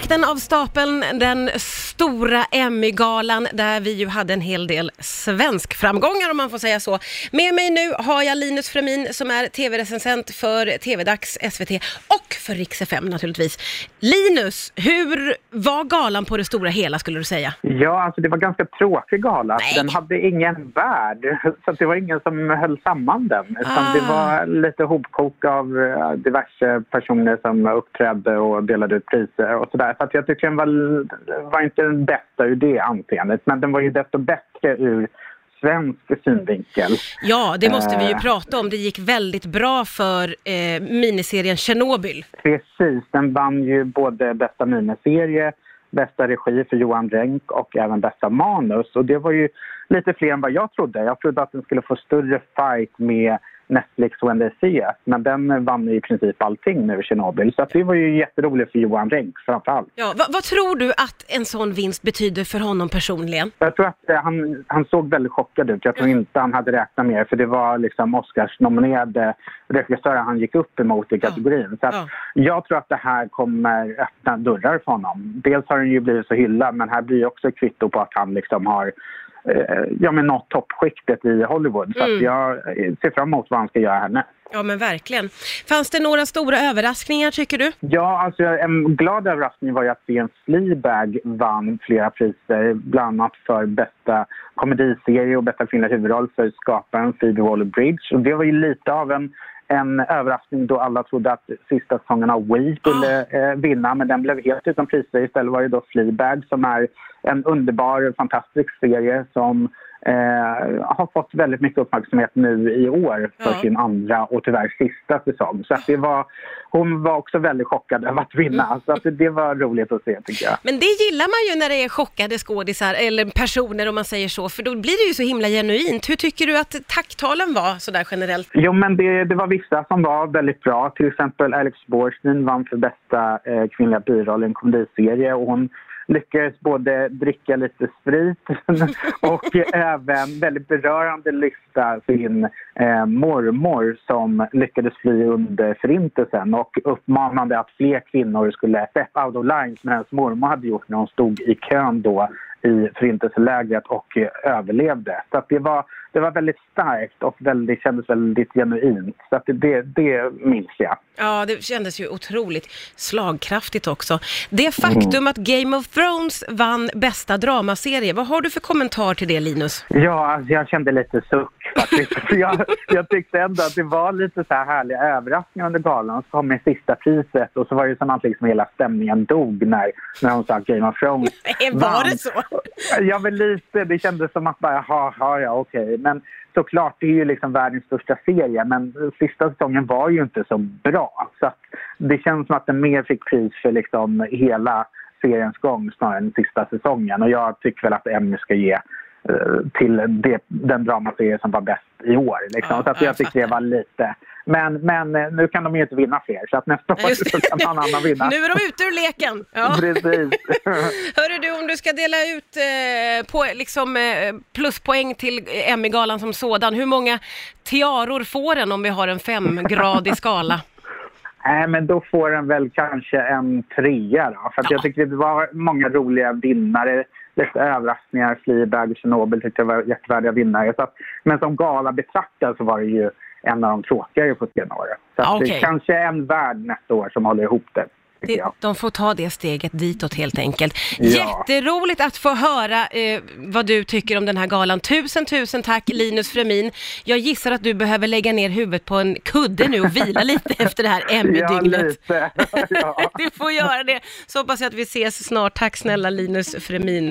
gick den av stapeln, den stora Emmy-galan där vi ju hade en hel del svensk framgångar om man får säga så. Med mig nu har jag Linus Fremin som är tv-recensent för TV-dags SVT och för Rix FM naturligtvis. Linus, hur var galan på det stora hela skulle du säga? Ja, alltså det var ganska tråkig gala. Nej. Den hade ingen värld, så det var ingen som höll samman den. Utan Ah. det var lite hopkok av eh, diverse personer som uppträdde och delade ut priser och sådär. Så att jag tycker den var, var inte den bästa ur det anseendet, men den var ju desto bättre ur svensk synvinkel. Ja, det måste vi ju Eh. prata om. Det gick väldigt bra för eh, miniserien Tjernobyl. Precis, den vann ju både bästa miniserie, bästa regi för Johan Renck och även bästa manus. Och det var ju lite fler än vad jag trodde. Jag trodde att den skulle få större fight med Netflix When They See Us. Men den vann i princip allting nu, Tjernobyl. Så det var ju jätteroligt för Johan Renck framför allt. Ja, vad, vad tror du att en sån vinst betyder för honom personligen? Jag tror att eh, han, han såg väldigt chockad ut. Jag tror inte han hade räknat med det, för det var liksom Oscars-nominerade regissörer han gick upp emot i kategorin. Så att Ja. jag tror att det här kommer öppna dörrar för honom. Dels har han ju blivit så hyllad, men här blir ju också kvitto på att han liksom har ja, men nått toppskiktet i Hollywood. Så Mm. jag eh, ser fram emot vad han ska göra härnäst. Ja, men verkligen. Fanns det några stora överraskningar tycker du? Ja, alltså en glad överraskning var ju att serien Fleabag vann flera priser, bland annat för bästa komediserie och bästa kvinnliga huvudroll för skaparen Phoebe Waller-Bridge. Och det var ju lite av en, en överraskning då alla trodde att sista säsongen av We skulle eh, vinna, men den blev helt utan priser. Istället var det då Fleabag som är en underbar, fantastisk serie som eh, har fått väldigt mycket uppmärksamhet nu i år för Ja. sin andra och tyvärr sista säsong. Så att det var, hon var också väldigt chockad över att vinna. Så att det, det var roligt att se tycker jag. Men det gillar man ju när det är chockade skådisar, eller personer om man säger så, för då blir det ju så himla genuint. Hur tycker du att tacktalen var sådär generellt? Jo, men det, det var vissa som var väldigt bra. Till exempel Alex Borstein vann för bästa eh, kvinnliga biroll i en komediserie. Och hon lyckades både dricka lite sprit och även väldigt berörande lyfta sin eh, mormor som lyckades fly under Förintelsen och uppmanade att fler kvinnor skulle step out of line som hennes mormor hade gjort när hon stod i kön då i Förintelselägret och överlevde. Så att det, var, det var väldigt starkt och väldigt, kändes väldigt genuint. Så att det, det, det minns jag. Ja, det kändes ju otroligt slagkraftigt också. Det faktum att Game of Thrones vann bästa dramaserie, vad har du för kommentar till det Linus? Ja, alltså jag kände lite suck faktiskt. Jag, jag tyckte ändå att det var lite så här härliga överraskningar under galan. Så kom med sista priset och så var det som att liksom hela stämningen dog när, när hon sa Game of Thrones Var vann. det så? Ja, men lite. Det kändes som att bara, ha, ja, okej. Men såklart, det är ju liksom världens största serie. Men sista säsongen var ju inte så bra. Så att det känns som att den mer fick pris för liksom hela seriens gång snarare än sista säsongen. Och jag tycker väl att Emmy ska ge eh, till det, den dramaserie som var bäst i år. Liksom. Ja, så att jag fattar. var lite... Men, men eh, nu kan de ju inte vinna fler, så att nästa år så kan någon annan vinna. Nu är de ute ur leken. Ja. Precis. Hörru du, om du ska dela ut eh, på, liksom, eh, pluspoäng till Emmy-galan som sådan, hur många tiaror får den om vi har en femgradig skala? Nej, men då får den väl kanske en trea då. För Ja. jag tycker det var många roliga vinnare. Lite överraskningar. Fleabag och Tjernobyl tyckte jag var jättevärdiga vinnare. Så att, men som gala betraktad så var det ju en av de tråkigare på senare år. Så att Ja, det okej. kanske är en värld nästa år som håller ihop det. Tycker jag. de får ta det steget ditåt helt enkelt. Ja. Jätteroligt att få höra eh, vad du tycker om den här galan. Tusen, tusen tack Linus Fremin. Jag gissar att du behöver lägga ner huvudet på en kudde nu och vila lite efter det här Ja, Emmy-dygnet. lite. ja. Du får göra det. Så hoppas jag att vi ses snart. Tack snälla Linus Fremin.